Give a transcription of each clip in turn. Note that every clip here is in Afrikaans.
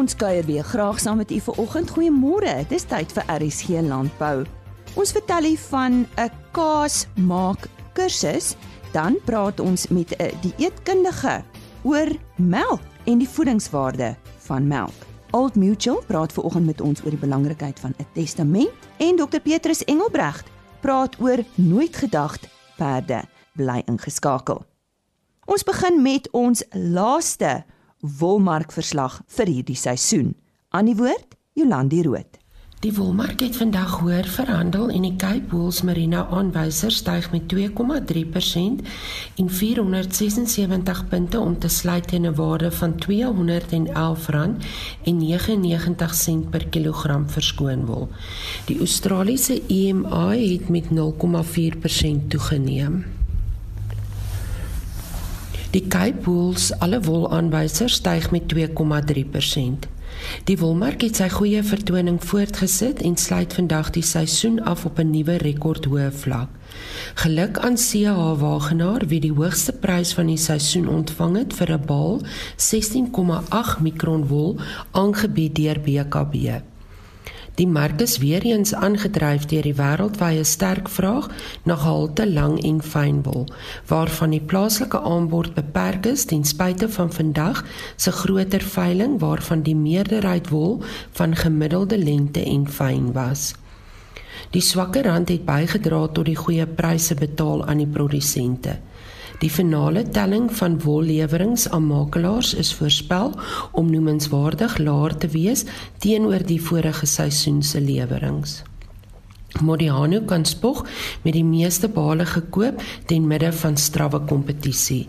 Ons kuier weer graag saam met u vanoggend. Goeiemôre. Dis tyd vir RSG Landbou. Ons vertel u van 'n kaas maak kursus, dan praat ons met 'n dieetkundige oor melk en die voedingswaarde van melk. Old Mutual praat vanoggend met ons oor die belangrikheid van 'n testament en Dr Petrus Engelbregt praat oor nooit gedagte perde. Bly ingeskakel. Ons begin met ons laaste wolmarkverslag vir hierdie seisoen. Aan die woord Jolandi Rood. Die wolmark het vandag hoër verhandel en die Cape Wool's Merino aanwyser styg met 2,3% en 476 punte om te sluit teen 'n waarde van R211,99 per kilogram verskoon wol. Die Australiese EMA het met 0,4% toegeneem. Die Cape Wool's alle wolaanwysers styg met 2,3%. Die wolmark het sy goeie vertoning voortgesit en sluit vandag die seisoen af op 'n nuwe rekordhoë vlak. Geluk aan CH Wagenaar wie die hoogste prys van die seisoen ontvang het vir 'n baal 16,8 mikron wol aangebied deur BKB. Die mark is weer eens aangedryf deur die wêreldwye sterk vraag na gehalte lang en fyn wol, waarvan die plaaslike aanbod beperk is ten spyte van vandag se groter veiling waarvan die meerderheid wol van gemiddelde lengte en fyn was. Die swakker rand het bygedra tot die goeie pryse betaal aan die produsente. Die finale telling van wolleweringe aan makelaars is voorspel om noemenswaardig laer te wees teenoor die vorige seisoen se lewerings. Modiano kan spog met die meeste bale gekoop ten midde van strawwe kompetisie.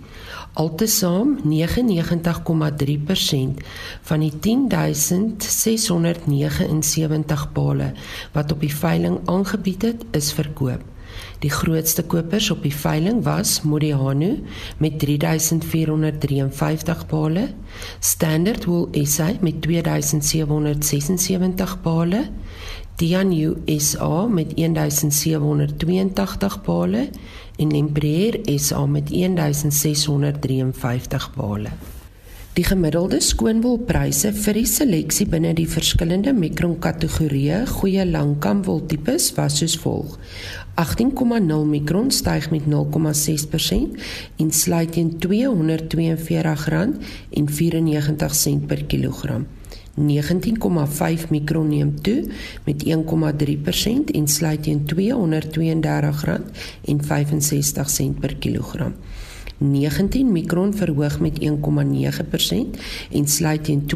Altesaam 99,3% van die 10679 bale wat op die veiling aangebied het, is verkoop. Die grootste kopers op die veiling was Modiano met 3453 bale, Standard Wool SA met 2776 bale, Dianu SA met 1782 bale en Lemprier SA met 1653 bale. Die gemiddelde skoonwolpryse vir die seleksie binne die verskillende mikron kategorieë goeie langkamwol tipes was soos volg: 18,0 mikron styg met 0,6% en sluit teen R242,94 per kilogram. 19,5 mikron neem toe met 1,3% en sluit teen R232,65 per kilogram. 19 mikron verhoog met 1,9% en sluit teen R219,25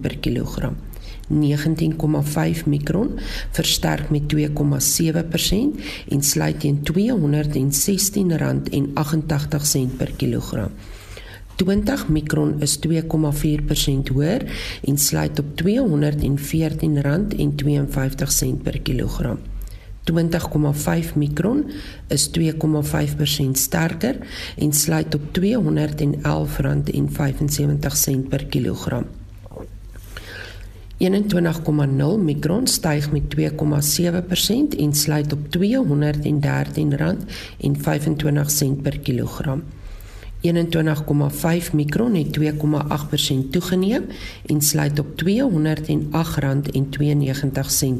per kilogram. 19,5 mikron versterk met 2,7% en sluit teen R216,88 per kilogram. 20 mikron is 2,4% hoër en sluit op R214,52 per kilogram. 20,5 mikron is 2,5% sterker en sluit op R211,75 per kilogram. 21,0 mikron styg met 2,7% en sluit op R213,25 per kilogram. 21,5 mikron het 2,8% toegeneem en sluit op R208,92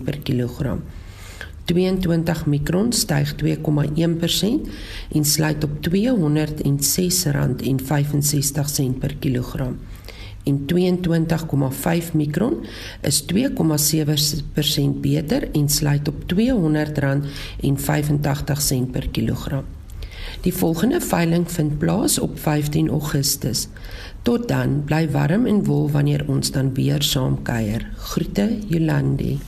per kilogram. 22 mikron styg 2,1% en sluit op R206,65 per kilogram en 22,5 mikron is 2,7% beter en sluit op R200,85 per kilogram. Die volgende veiling vind plaas op 15 Augustus. Tot dan, bly warm en wol wanneer ons dan weer saam kuier. Groete Jolandi.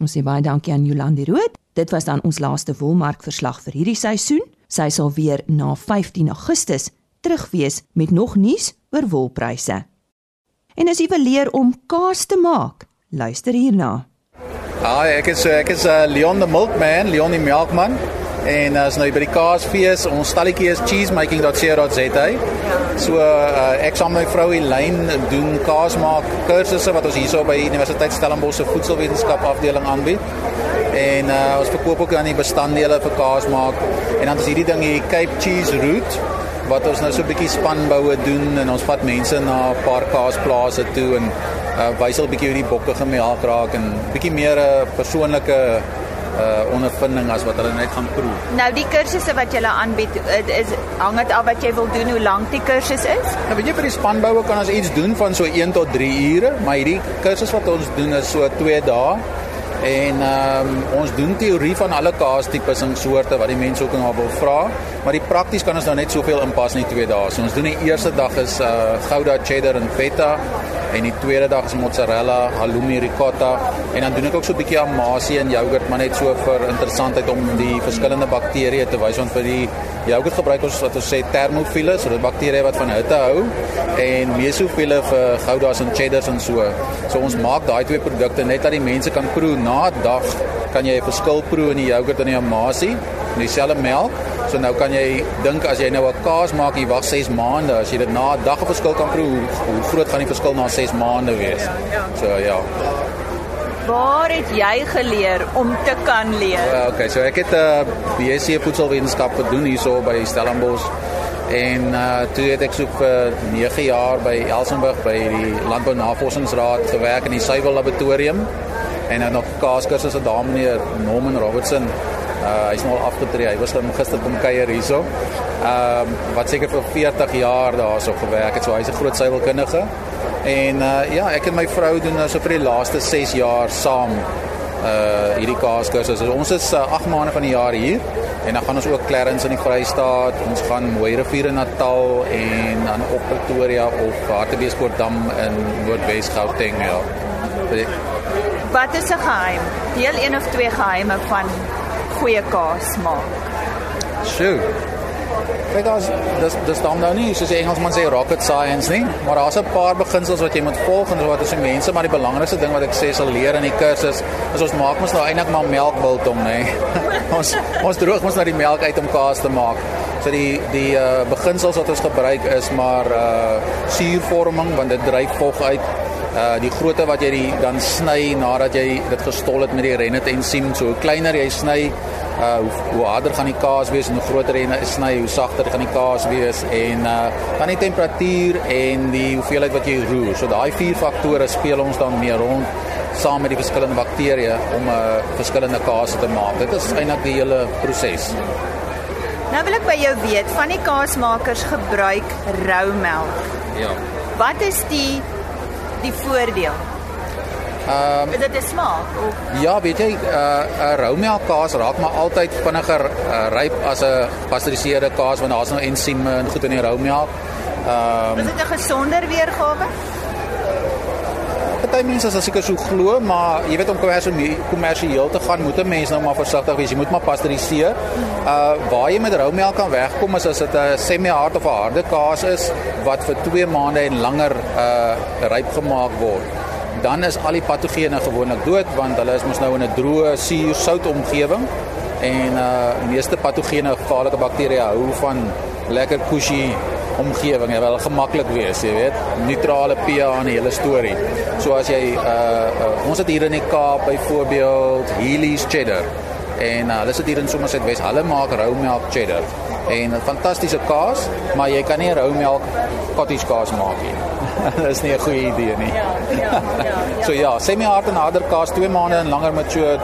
Ons sê baie dankie aan Jolandi Rood. Dit was dan ons laaste wolmarkverslag vir hierdie seisoen. Sy sal weer na 15 Augustus terug wees met nog nuus oor wolpryse. En as jy wil leer om kaas te maak, luister hierna. Hi, ek is ek is uh, Leon the Milkman, Leon die melkman. En as nou by die kaasfees, ons stalletjie is cheesemaking.co.za. So uh, ek saam met my vrou Elaine doen kaas maak kursusse wat ons hierso by Universiteit Stellenbosch se voedselwetenskap afdeling aanbied. En uh, ons verkoop ook aan die bestanddele vir kaas maak. En dan is hierdie ding hier Cape Cheese Root wat ons nou so 'n bietjie spanboue doen en ons vat mense na 'n paar kaasplase toe en uh, wys al 'n bietjie hoe die bokke gemelk raak en bietjie meer 'n persoonlike uh ondervinding as wat hulle net gaan proe. Nou die kursusse wat jy aanbied, is hang dit af wat jy wil doen, hoe lank die kursus is? Nou weet jy vir die spanboue kan ons iets doen van so 1 tot 3 ure, maar hierdie kursus wat ons doen is so 2 dae. En ehm um, ons doen teorie van alle kaastipes en soorte wat die mense ook nog wil vra, maar die prakties kan ons nou net soveel inpas in die 2 dae. So ons doen die eerste dag is uh Gouda cheddar en feta en die tweede dag is mozzarella, halloumi, ricotta. En dan doen ek ook so 'n bietjie amasie en yoghurt, maar net so vir interessantheid om die verskillende bakterieë te wys. Want vir die yoghurt gebruik ons wat ons sê termofiele, so dit bakterieë wat van hitte hou. En mesofiele vir goudas en cheddars en so. So ons maak daai twee produkte net dat die mense kan proe. Na 'n dag kan jy 'n verskil proe in die yoghurt en die amasie, in dieselfde melk So nou kan jy dink as jy nou 'n kaas maak, jy wag 6 maande, as jy dit na 'n dag 'n verskil kan proe, hoe, hoe groot gaan die verskil na 6 maande wees? So ja. Waar het jy geleer om te kan leer? Ja, okay, so ek het 'n uh, BSc voedselwetenskap gedoen hierso by Stellenbosch en uh, toe het ek so vir 9 jaar by Elsenburg by die Landbou Navorsingsraad gewerk in die suiwel laboratorium en dan nog kaaskursusse daar meneer Norman Robertson Uh hy's nou al afgetree. Hy was gister kom kuier hierso. Ehm um, wat seker vir 40 jaar daarso gewerk het. So hy's 'n groot suiwelkundige. En uh ja, ek en my vrou doen nou so vir die laaste 6 jaar saam uh hierdie kaaskursus. So ons is uh, 8 maande van die jaar hier en dan gaan ons ook Clarence in die Vrystaat. Ons gaan Mooirivier in Natal en dan op Pretoria of Hartbeespoortdam in Noordwes Gauteng ja. Wat is 'n geheim? Deel een of twee geheime van goeie kaas maak. Sjoe. Kyk as dis dis dan nou nie soos die Engelsman sê rocket science nie, maar daar's 'n paar beginsels wat jy moet volg en wat as jy mense maar die belangrikste ding wat ek sê sal leer in die kursus is ons maak mos nou eintlik maar melkbiltong nê. ons ons droog mos nou die melk uit om kaas te maak. So die die uh, beginsels wat ons gebruik is maar uh suurvorming want dit dryf vog uit uh die grootte wat jy die dan sny nadat jy dit gestol het met die rennet ensiem so hoe kleiner jy sny uh hoe, hoe harder gaan die kaas wees en hoe groter jy sny hoe sagter gaan die kaas wees en uh dan die temperatuur en die hoeveelheid wat jy roer so daai vier faktore speel ons dan mee rond saam met die verskillende bakterieë om 'n uh, verskillende kaas te maak dit is eintlik die hele proses Nou wil ek by jou weet van die kaasmakers gebruik rou melk. Ja. Wat is die die voordeel? Ehm um, dit is smaak of Ja, weet jy, 'n uh, 'n roumelk kaas raak maar altyd vinniger uh, ryp as 'n gepasteuriseerde kaas want daar's nou ensieme en goed in die roumelk. Ehm um, Is dit 'n gesonder weergawe? Party mense as seker so glo, maar jy weet om kommersieel te gaan, moet 'n mens nou maar versigtig wees. Jy moet maar pasteuriseer. Uh waar jy met roumelk kan wegkom is as dit 'n semi-hard of 'n harde kaas is wat vir 2 maande en langer uh ryp gemaak word. Dan is al die patogene gewoonlik dood want hulle is mos nou in 'n droë suur sout omgewing en uh meeste patogene gevaarlike bakterieë hou van lekker cushy omgewing, wil gemaklik wees, jy weet, neutrale pH in die hele storie. So as jy uh, uh ons het hier in die Kaap byvoorbeeld Heelys cheddar en uh, hulle sit hier in Somerset West, hulle maak rou melk cheddar en 'n fantastiese kaas, maar jy kan nie rou melk cottage kaas maak nie. Dit is nie 'n goeie idee nie. Ja, ja, ja. ja. so ja, semi-hard en harder kaas 2 maande en langer mature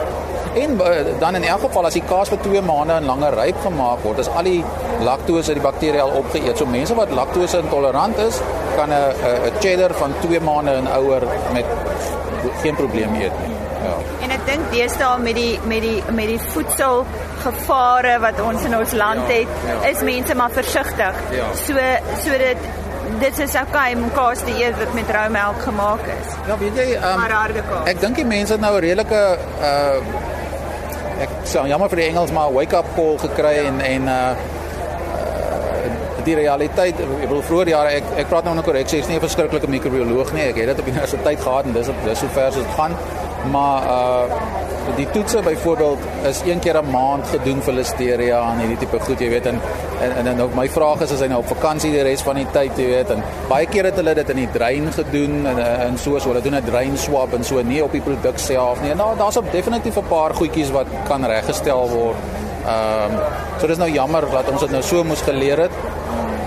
En uh, dan in elk geval as die kaas vir 2 maande en langer ryp gemaak word, is al die laktose uit die bakterieë al opgeëet. So mense wat laktose intolerant is, kan 'n 'n cheddar van 2 maande en ouer met geen probleem eet nie. Ja. En ek dink deesdae met die met die met die voedsel gevare wat ons in ons land ja, het, ja. is mense maar versigtig. Ja. So so dit dit is okay om kaas te eet wat met rou melk gemaak is. Ja, weet jy, um, ek dink die mense het nou 'n redelike uh ek sê jammer vir die Engels maar wake up call gekry en en uh die realiteit ek bedoel vroeër jare ek ek praat nou nou korrek sê ek is nie 'n verskriklike microbioloog nie ek het dit op universiteit gehad en dis dis hoe ver as dit gaan maar uh die toetse byvoorbeeld is een keer 'n maand gedoen vir listeria en hierdie tipe goed jy weet en en en ook my vraag is as hy nou op vakansie die res van die tyd jy weet en baie keer het hulle dit in die drein gedoen en en so so hulle doen 'n drein swab en so nie op die produk self nie en nou daar's op definitief 'n paar goedjies wat kan reggestel word. Ehm um, so dis nou jammer dat ons dit nou so moes geleer het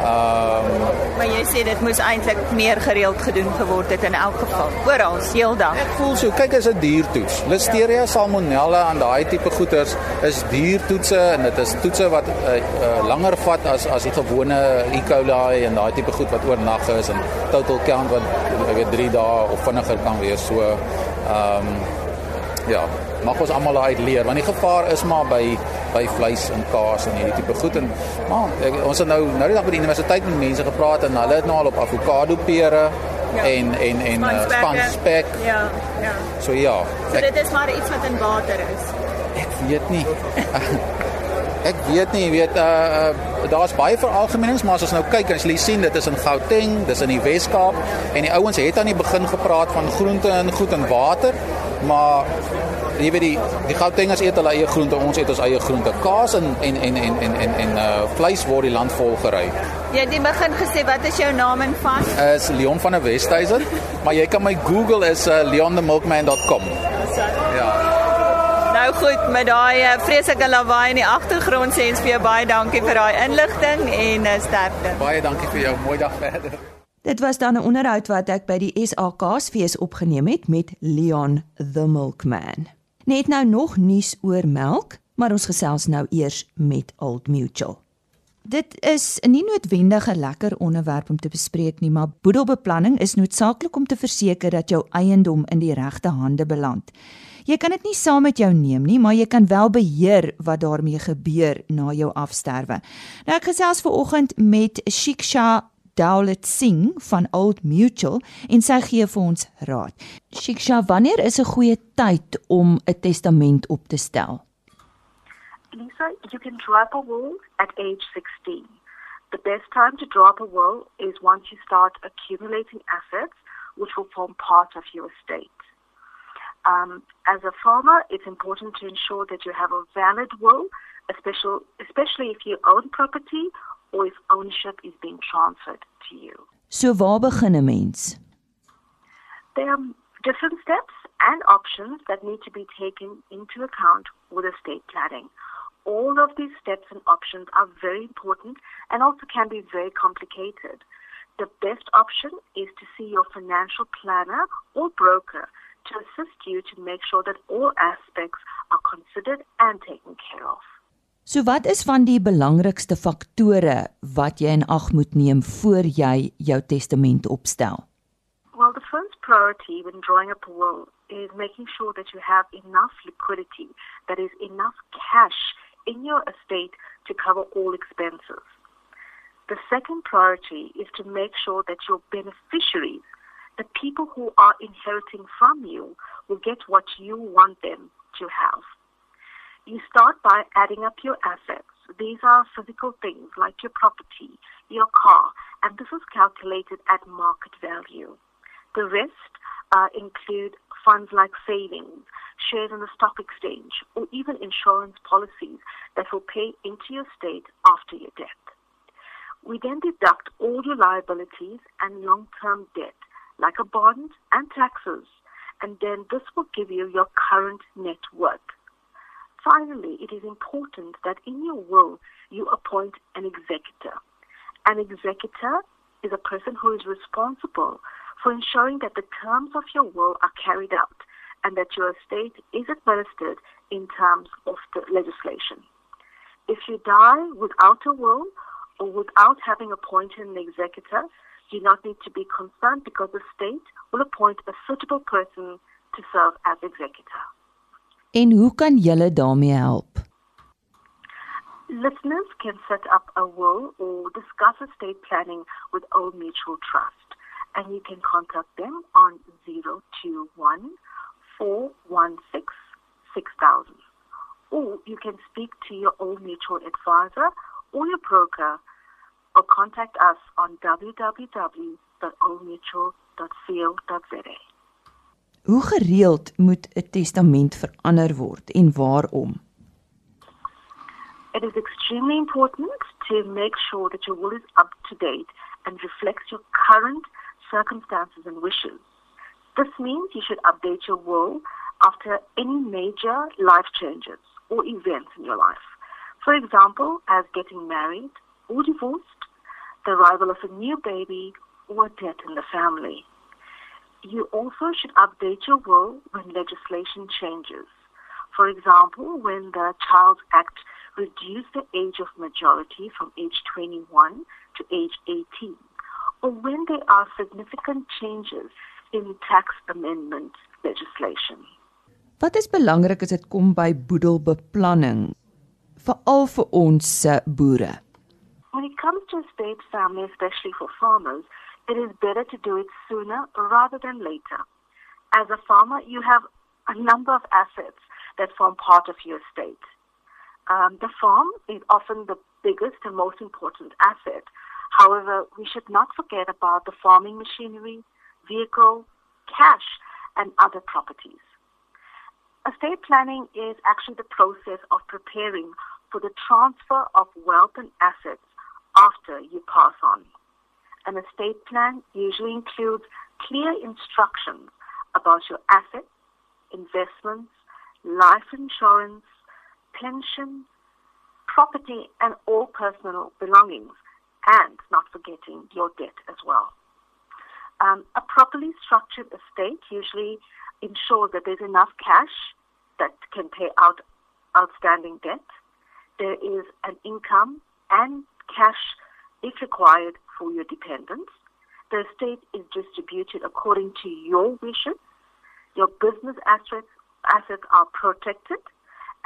Ehm um, maar jy sê dit moes eintlik meer gereeld gedoen geword het in elk geval. Oral, heeldag. Ek voel so, kyk as 'n diertoets. Listeria salmonella en daai tipe goeters is diertoetse en dit is toetse wat uh, uh, langer vat as as die gewone E. coli en daai tipe goed wat oornag is en total count wat ek weet 3 dae of vinniger kan wees. So ehm um, ja, mag ons almal uit leer want die gevaar is maar by by vleis en kaas en hierdie tipe goed en maar ek, ons het nou nou net by die universiteit met mense gepraat en hulle het nou al op avokado pere ja. en en en spanspek. Uh, ja, ja. So ja. So ek, dit is maar iets wat in water is. Ek weet nie. ek weet nie, weet uh daar's baie veralgemenings, maar as ons nou kyk en as jy sien dit is in Gauteng, dis in die Wes-Kaap en die ouens het aan die begin gepraat van groente en goed en water, maar jy weet die die Gautengers eet hulle eie groente, ons eet ons eie groente. Kaas en en en en en en, en uh vleis word die land vol gery. Jy het in begin gesê wat is jou naam en van? Is Leon van der Westhuizen, maar jy kan my Google is uh, leonthemilkman.com. Ja. Nou goed, met daai uh, vreeslike lawaai in die agtergrond sê ons vir jou baie dankie vir daai inligting en uh, sterkte. Baie dankie vir jou. Mooi dag verder. Dit was dan 'n onderhoud wat ek by die SAKSfees opgeneem het met Leon the Milkman. Net nou nog nuus oor melk, maar ons gesels nou eers met Old Mutual. Dit is nie noodwendig 'n lekker onderwerp om te bespreek nie, maar boedelbeplanning is noodsaaklik om te verseker dat jou eiendom in die regte hande beland. Jy kan dit nie saam met jou neem nie, maar jy kan wel beheer wat daarmee gebeur na jou afsterwe. Nou ek gesels ver oggend met Shiksha Dowlet Singh van Old Mutual en sy gee vir ons raad. Shiksha, wanneer is 'n goeie tyd om 'n testament op te stel? Lisa, you can draw up a will at age 16. The best time to draw up a will is once you start accumulating assets which will form part of your estate. Um, as a farmer, it's important to ensure that you have a valid will, especially, especially if you own property or if ownership is being transferred to you. So waar begin 'n mens? There are different steps and options that need to be taken into account with estate planning. All of these steps and options are very important and also can be very complicated. The best option is to see your financial planner or broker to assist you to make sure that all aspects are considered and taken care of. So wat is van die belangrikste faktore wat jy in ag moet neem voor jy jou testament opstel? Well, the first priority when drawing up a will is making sure that you have enough liquidity, that is enough cash in your estate to cover all expenses. The second priority is to make sure that your beneficiaries, the people who are inheriting from you, will get what you want them to have. You start by adding up your assets. These are physical things like your property, your car, and this is calculated at market value. The rest uh, include funds like savings, shares in the stock exchange, or even insurance policies that will pay into your estate after your death. We then deduct all your liabilities and long term debt, like a bond and taxes, and then this will give you your current net worth. Finally, it is important that in your will you appoint an executor. An executor is a person who is responsible for ensuring that the terms of your will are carried out and that your estate is administered in terms of the legislation. If you die without a will or without having appointed an executor, you do not need to be concerned because the state will appoint a suitable person to serve as executor. En hoe kan julle daarmee help? Listeners can set up a will or discuss estate planning with Old Mutual Trust. And you can contact them on 021 416 6000. Or you can speak to your Old Mutual advisor or your broker or contact us on www.oldmutual.co.za. Hoe gereeld moet 'n testament verander word en waarom? It is extremely important to make sure that your will is up to date and reflects your current circumstances and wishes. This means you should update your will after any major life changes or events in your life. For example, as getting married or divorced, the arrival of a new baby, or death in the family. You also should update your will when legislation changes. For example, when the Child Act reduced the age of majority from age 21 to age 18, or when there are significant changes in tax amendment legislation. Wat is belangrik as dit kom by boedelbeplanning veral vir ons boere? When it comes to estate family, especially for farmers, it is better to do it sooner rather than later. As a farmer, you have a number of assets that form part of your estate. Um, the farm is often the biggest and most important asset. However, we should not forget about the farming machinery, vehicle, cash, and other properties. Estate planning is actually the process of preparing for the transfer of wealth and assets after you pass on. An estate plan usually includes clear instructions about your assets, investments, life insurance, pension, property, and all personal belongings, and not forgetting your debt as well. Um, a properly structured estate usually ensures that there's enough cash that can pay out outstanding debt. There is an income and cash, if required, for your dependents. The estate is distributed according to your wishes. Your business assets assets are protected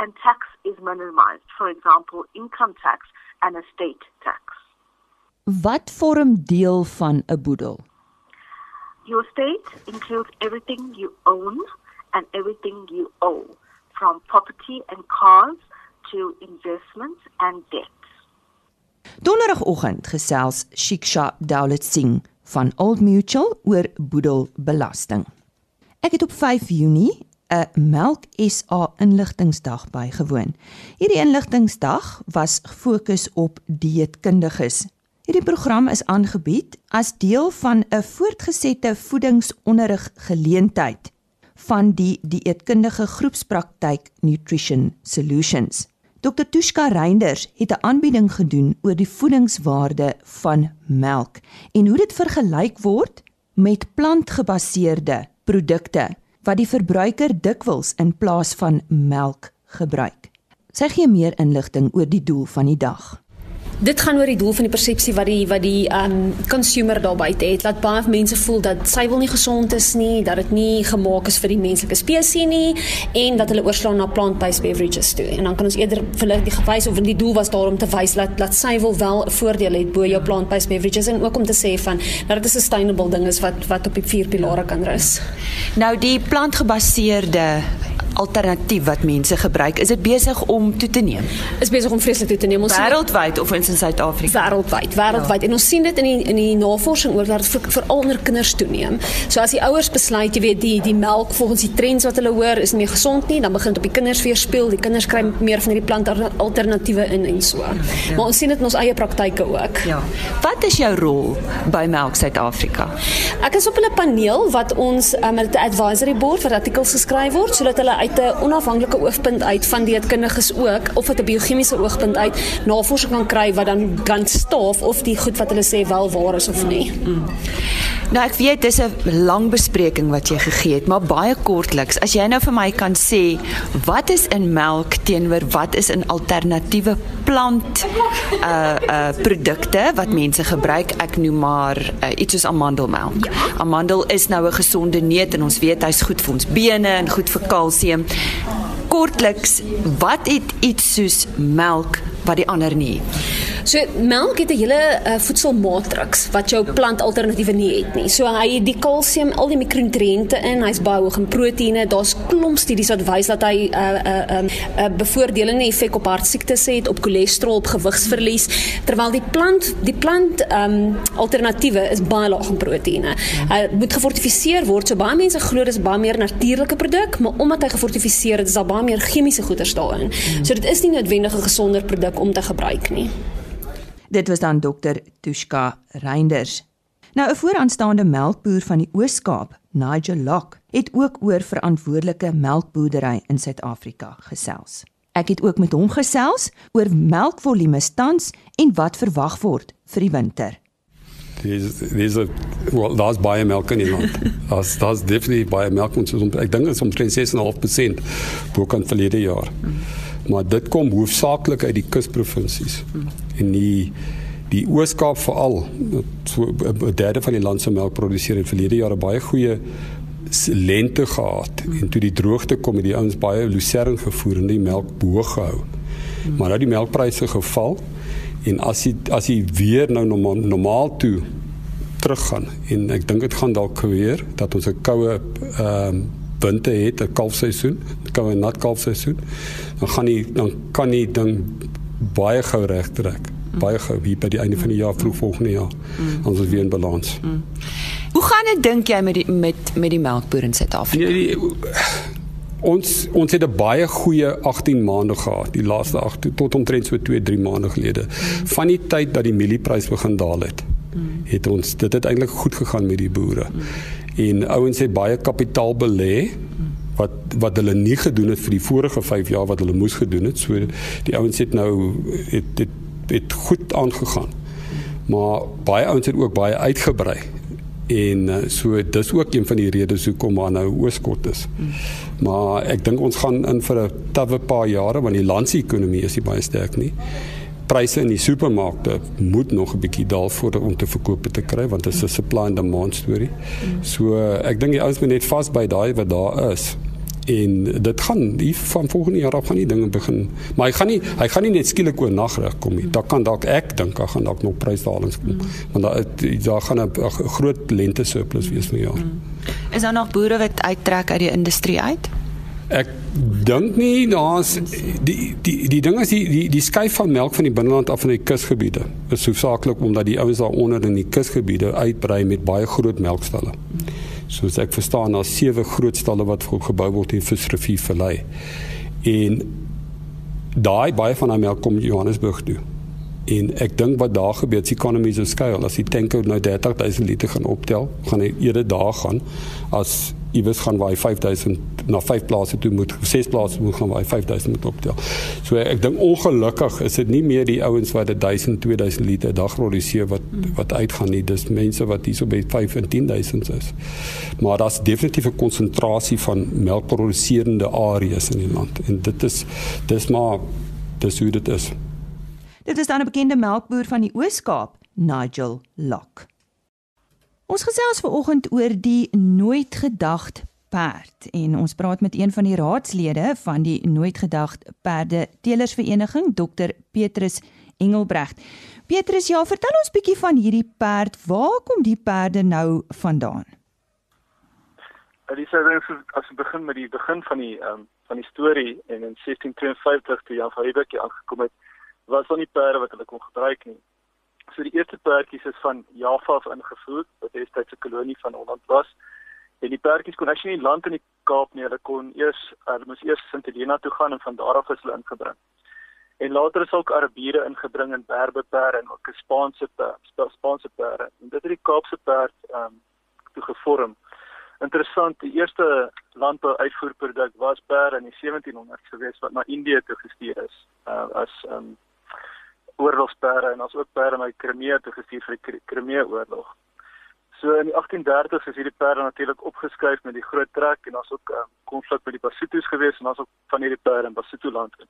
and tax is minimized. For example, income tax and estate tax. Wat vorm deel van 'n boedel? Your estate includes everything you own and everything you owe, from property and cars to investments and debts. Donderdagoggend gesels Shiksha Dowlet Singh van Old Mutual oor boedelbelasting. Ek het op 5 Junie 'n Melk SA inligtingsdag bygewoon. Hierdie inligtingsdag was gefokus op dieetkundiges. Hierdie program is aangebied as deel van 'n voortgesette voedingsonderrig geleentheid van die dieetkundige groepspraktyk Nutrition Solutions. Dr Tushka Reinders het 'n aanbieding gedoen oor die voedingswaarde van melk en hoe dit vergelyk word met plantgebaseerde produkte wat die verbruiker dikwels in plaas van melk gebruik. Sy gee meer inligting oor die doel van die dag. Dit gaan oor die doel van die persepsie wat die wat die um consumer daar buite het. Laat baie mense voel dat sy wil nie gesond is nie, dat dit nie gemaak is vir die menslike spesies nie en dat hulle oorslaan na plant-based beverages toe. En dan kan ons eerder vir hulle die gewys of die doel was daarom te wys dat dat sy wil wel 'n voordeel het bo jou plant-based beverages en ook om te sê van dat dit 'n sustainable ding is wat wat op die vier pilare kan rus. Nou die plantgebaseerde alternatief wat mense gebruik, is dit besig om toe te neem? Is besig om vreeslik toe te neem. Ons wêreldwyd of in Suid-Afrika? Wêreldwyd, wêreldwyd. Ja. En ons sien dit in die in die navorsing oor dat dit veral onder kinders toeneem. So as die ouers besluit, jy weet, die die melk volgens die trends wat hulle hoor is nie meer gesond nie, dan begin dit op die kinders weer speel. Die kinders kry meer van hierdie plant alternatiewe in en so. Ja. Maar ons sien dit in ons eie praktyke ook. Ja. Wat is jou rol by Melk Suid-Afrika? Ek is op 'n paneel wat ons um, 'n advisory board vir artikels geskryf word sodat hulle uit 'n onafhanklike oogpunt uit van dieetkundiges ook of uit 'n biochemiese oogpunt uit navorsing kan kry wat dan kan staaf of die goed wat hulle sê wel waar is of nie. Mm. Nou ek weet dis 'n lang bespreking wat jy gegee het, maar baie kortliks. As jy nou vir my kan sê wat is in melk teenoor wat is in alternatiewe plant uh uh produkte wat mense gebruik? Ek noem maar uh, iets soos amandelmelk. Ja. Amandel is nou 'n gesonde neut en ons weet hy's goed vir ons bene en goed vir kalsium. Kortliks, wat het iets soos melk wat die ander nie? So melk het 'n hele uh, voedselmatriks wat jou plantalternatiewe nie het nie. So hy het die kalsium, al die mikronutriënte in, hy's baie hoog in proteïene. Daar's klomp studies wat wys dat hy 'n uh, 'n uh, 'n uh, bevoordelende effek op hartsiektes het, op cholesterol, op gewigsverlies, terwyl die plant die plant um, alternatiewe is baie laag in proteïene. Hy uh, moet gefortifiseer word. So baie mense glo dis baie meer natuurlike produk, maar omdat hy gefortifiseer is, is daar baie meer chemiese goeders daarin. So dit is nie noodwendig 'n gesonder produk om te gebruik nie. Dit was dan dokter Tushka Reinders. Nou 'n vooraanstaande melkboer van die Oos-Kaap, Nigel Lock, het ook oor verantwoordelike melkboerdery in Suid-Afrika gesels. Ek het ook met hom gesels oor melkvolume tans en wat verwag word vir die winter. Dis dis wel daar's baie melk in die land. Daar's daar's definitief baie melk ons ek dink dit is omtrent 6.5% bo kan verlede jaar. Maar dit kom hoofsaaklik uit die kusprovinsies. En die die Oos-Kaap veral so 'n derde van die land se melk produseer in verlede jare baie goeie lente gehad en toe die droogte kom het die ouens baie lucerne gevoer en die melk hoog gehou. Maar nou die melkpryse geval en as jy as jy weer nou normaal, normaal toe teruggaan en ek dink dit gaan dalk weer dat ons 'n koue ehm um, winter het 'n kalfseisoen, 'n koue nat kalfseisoen, dan gaan jy dan kan jy ding baie gou regtrek. Baie gou hier by die einde van die jaar vroeg volgende jaar. Ons is weer in balans. Hoe gaan dit dink jy met die met met die melkboer in Suid-Afrika? Nee, die, ons ons het 'n baie goeie 18 maande gehad, die laaste 8 tot omtrent so 2, 3 maande gelede. Van die tyd dat die mielieprys begin daal het, het ons dit het eintlik goed gegaan met die boere. En ouens het baie kapitaal belê wat wat hulle nie gedoen het vir die vorige 5 jaar wat hulle moes gedoen het. So die ouens het nou het het, het goed aangegaan. Maar baie ouens het ook baie uitgebrei en uh, so dis ook een van die redes hoekom daar nou ooskot is. Mm. Maar ek dink ons gaan in vir 'n tawwe paar jare want die landsekonomie is nie baie sterk nie. Pryse in die supermarkte moet nog 'n bietjie daal voordat om te verkoop te kry want dit is 'n supply and demand storie. So ek dink die ouens moet net vas by daai wat daar is. En dit gaan die van volgende jaar af gaan die dinge begin maar hy gaan nie hy gaan nie net skielik oor nag reg kom nie. Daar kan dalk ek dink daar gaan dalk nog prysdalings kom want daar daar gaan 'n groot lente surplus wees vir jaar. Is daar nog boere wat uittrek uit die industrie uit ek dink nie daar's die die die ding is die die die skuif van melk van die binneland af van die kusgebiede is hoofsaaklik omdat die ouens daaronder in die kusgebiede uitbrei met baie groot melkstalle soos ek verstaan daar's sewe groot stalle wat gebou word in Visrivier Vallei. En daai baie van daai melk kom Johannesburg toe. En ek dink wat daar gebeur, die economies of scale, as die tanker nou 30000 liter gaan optel, gaan hy eerder daar gaan as iewers gaan waar hy 5000 na vyf plase toe moet, ses plase moet gaan waar hy 5000 moet optel. So ek dink ongelukkig is dit nie meer die ouens wat 1000, 2000 liter 'n dag produseer wat wat uitgaan nie. Dis mense wat hierso by 5 en 10000 is. Maar daar's definitief 'n konsentrasie van melkproduserende areas in die land en dit is dis maar dis hoe dit is. Dit is dan 'n bekende melkboer van die Oos-Kaap, Nigel Lock. Ons gesels ver oggend oor die nooit gedagte perd en ons praat met een van die raadslede van die nooit gedagte perde teelersvereniging Dr Petrus Engelbregt. Petrus, ja, vertel ons bietjie van hierdie perd. Waar kom die perde nou vandaan? Sê dan as ons begin met die begin van die um, van die storie en in 1652 toe Jan van Riebeeck aangekom het, was dan nie perde wat hulle kon gebruik nie. So die eerste perdjies is van Java af ingevoer, wat destyds 'n kolonie van Holland was. En die perdjies kon actually nie land in die Kaap nie, hulle kon eers hulle moes eers Sint Helena toe gaan en van daar af is hulle ingebring. En later is ook Arabiere ingebring in Berbeperde en ook 'n Spaanse perd, Spaanse perde. En dit het die Kaapse perd ehm um, toe gevorm. Interessant, die eerste landbou uitvoerproduk was perde in die 1700s gewees wat na Indië toe gestuur is. Uh, as ehm um, oorlogsperde en ons ook perde na Krimea toe gestuur vir die Krimea oorlog. So in die 1830s is hierdie perde natuurlik opgeskryf met die groot trek en ons ook um, konflik met die Basutos gewees en ons ook van hierdie perde in Basuto land in.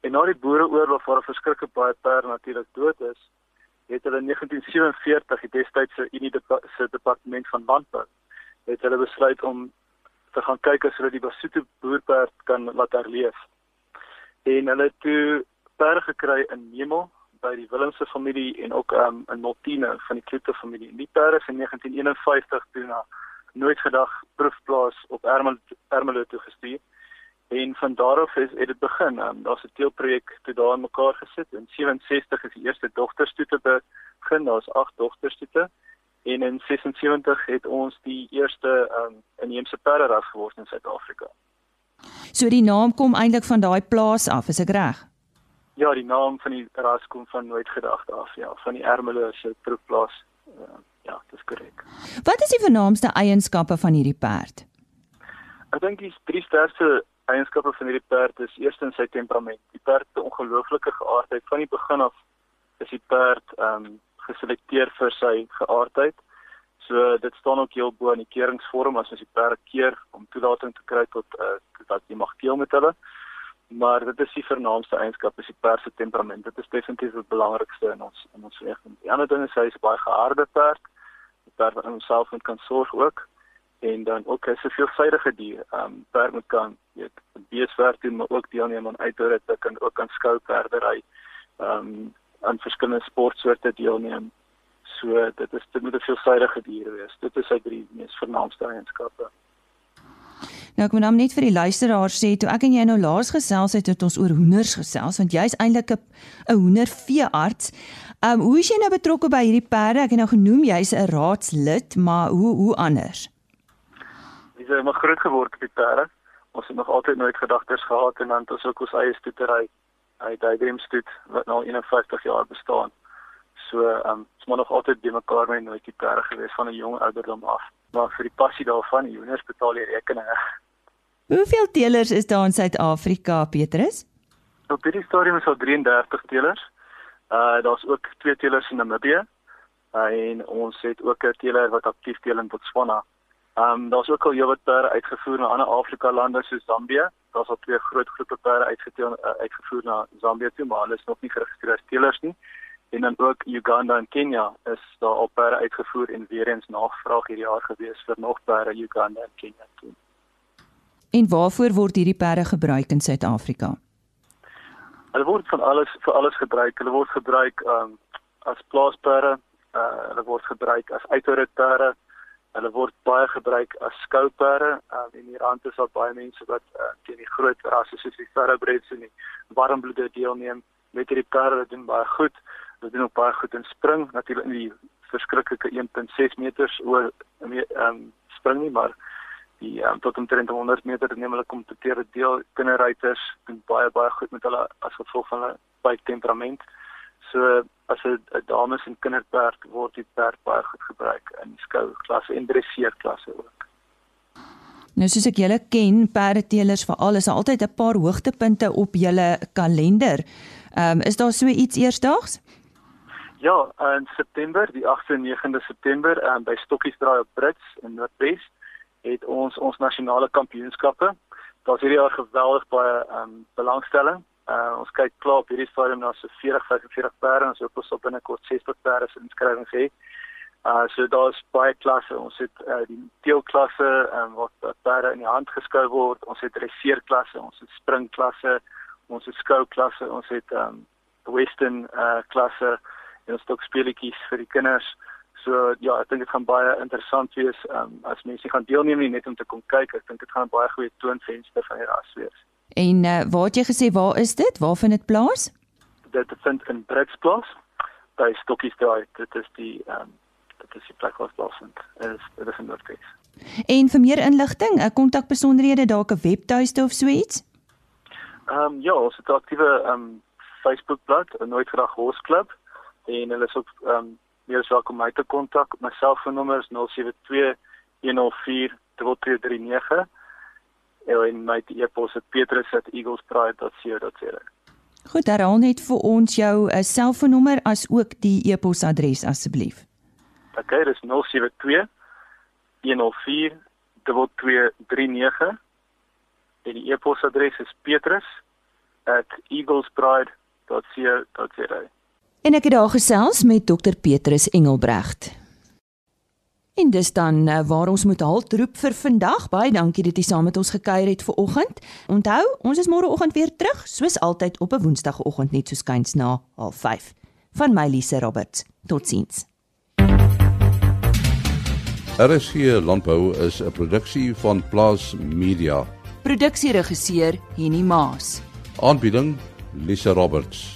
En na die boereoorlog waar 'n verskriklike baie perde natuurlik dood is, het hulle in 1947 die destydse Unie se departement van landbou het hulle besluit om te gaan kyk as hulle die Basuto boerperd kan laat herleef. En hulle toe perde gekry in Memel by die Willemse familie en ook um, in Maltine van die Kloete familie. Die perde is in 1951 toe na nooit gedag proefplaas op Ermelo toe gestuur. En van daar af is dit begin. Um, Daar's 'n teelprojek toe daar in mekaar gesit. In 67 is die eerste dogterstoete begin. Daar's 8 dogterstoete. En in 76 het ons die eerste um, inheemse perde ras geword in Suid-Afrika. So die naam kom eintlik van daai plaas af, is ek reg? Ja, die naam van die ras kom van nooit gedagte af, ja, van die Ermelo se proefplaas. Uh, ja, dis korrek. Wat is die vernaamste eienskappe van hierdie perd? Ek dink die drie sterkste eienskappe van hierdie perd is eerstens sy temperament. Die perd 'n ongelooflike geaardheid van die begin af is die perd ehm um, geselekteer vir sy geaardheid. So dit staan ook heel bo in die keuringsvorm as ons die perde keer om toelating te kry tot uh, dat jy mag teel met hulle. Maar dit is die vernaamste eienskap is die perd se temperament. Dit is definitief die belangrikste in ons in ons reg. Die ander ding is hy is baie geharde perd. Die perd wat homself moet kan sorg ook en dan ook 'n veelsidige dier. Ehm um, perd moet kan weet beeswerk doen, maar ook deelneem aan uitritte, kan ook aan skouperdery. Ehm um, aan verskillende sportsoorte deelneem. So dit is dit moet 'n veelsidige dier wees. Dit is sy drie mees vernaamste eienskappe. Nou ek moet nou net vir die luisteraars sê toe ek en jy nou laas gesels het het ons oor hoenders gesels want jy's eintlik 'n 'n hoenderveearts. Ehm um, hoe is jy nou betrokke by hierdie perde? Ek het nou genoem jy's 'n raadslid, maar hoe hoe anders? Dis het maar groot geword op die perde. Ons het nog altyd nooit gedagtes gehad en dan het ons ook ons eie stoetery uit Daydream stoet wat nou 51 jaar bestaan. So ehm um, ons moet nog altyd by mekaar met nooit die perde gewees van 'n jong ouderdom af. Maar vir die passie daarvan, die hoenders betaal die rekeninge. Hoeveel teelers is daar in Suid-Afrika, Petrus? Op hierdie stadium is daar 33 teelers. Uh daar's ook twee teelers in Namibië. Uh, en ons het ook 'n teeler wat aktief teel in Botswana. Ehm um, daar's ook al heelwat perde uitgevoer na ander Afrika lande soos Zambië. Daar's al twee groot groepe perde uitgeteel uh, uitgevoer na Zambië toe, maar hulle is nog nie geregistreer as teelers nie. En dan ook Uganda en Kenia is daar al perde uitgevoer en weer eens navraag hierdie jaar gewees vir nog perde Uganda en Kenia toe. En waarvoor word hierdie perde gebruik in Suid-Afrika? Hulle word van alles vir alles gebruik. Hulle word gebruik um, as plaasperde, uh, hulle word gebruik as uitritperde, Hulle word baie gebruik as skouperde. Um, in die rand is daar baie mense wat uh, teen die groot rasse soos die thoroughbreds en die warmbloede deelneem met hierdie perde doen baie goed. Hulle doen ook baie goed in spring, natuurlik in die verskriklike 1.6 meters oor ehm um, spring nie, maar die um, tot omtrent 100 meter neem hulle kompeteer deel kinderruiters doen baie baie goed met hulle as gevolg van hulle baie temperament. So as 'n dames en kinderperd word die perd baie goed gebruik in skou klasse en dresseer klasse ook. Nou soos ek julle ken, perdeteelers veral is altyd 'n paar hoogtepunte op julle kalender. Ehm um, is daar so iets eersdaags? Ja, in September, die 8de en 9de September, um, by Stokkiesdraai op Brits in Noordwes, het ons ons nasionale kampioenskappe. Daar's hierdie jaar geweldig baie ehm um, belangstelling Uh ons kyk klaar op hierdie stadium na so 40 45 perde ons hoop ons sal binnekort 60 perde se inskrywings hê. Uh so daar's baie klasse. Ons het uh die teelklasse um, wat perde in die hand geskou word. Ons het dresseerklasse, ons het springklasse, ons het skouklasse, ons het um western uh klasse en ons het ook speletjies vir die kinders. So ja, ek dink dit gaan baie interessant wees um as mense gaan deelneem nie net om te kom kyk. Ek dink dit gaan 'n baie goeie toonvenster van die ras wees. En uh, waar het jy gesê waar is dit? Waar vind dit plaas? Dit vind in Britsplaas by Stokkiesdraai. Dit is die ehm um, dit is die plek waar dit plaasvind. Is dit is in Noordwes. En vir meer inligting, 'n uh, kontakbesonderhede, dalk 'n webtuiste of so iets? Ehm um, ja, ons het 'n aktiewe ehm um, Facebookblad, 'n Nooit Gedag Horse Club en hulle is ook ehm um, meer as welkom my te kontak. My selfoonnommer is 072 104 2239 en my e-pos is petrus@eaglespride.co.za. Goed, herhaal net vir ons jou uh, selfoonnommer as ook die e-posadres asseblief. OK, dis 072 104 2239 en die e-posadres is petrus@eaglespride.co.za. En ek het daar gesels met Dr Petrus Engelbrecht. En dis dan uh, waar ons moet halt roep vir vandag. Baie dankie dat jy saam met ons gekuier het vir oggend. Onthou, ons is môre oggend weer terug, soos altyd op 'n Woensdagoggend net so skuins na 05:30. Van my Lise Roberts. Totsiens. RSG Landbou is 'n produksie van Plaas Media. Produksieregisseur Henny Maas. Aanbieding Lise Roberts.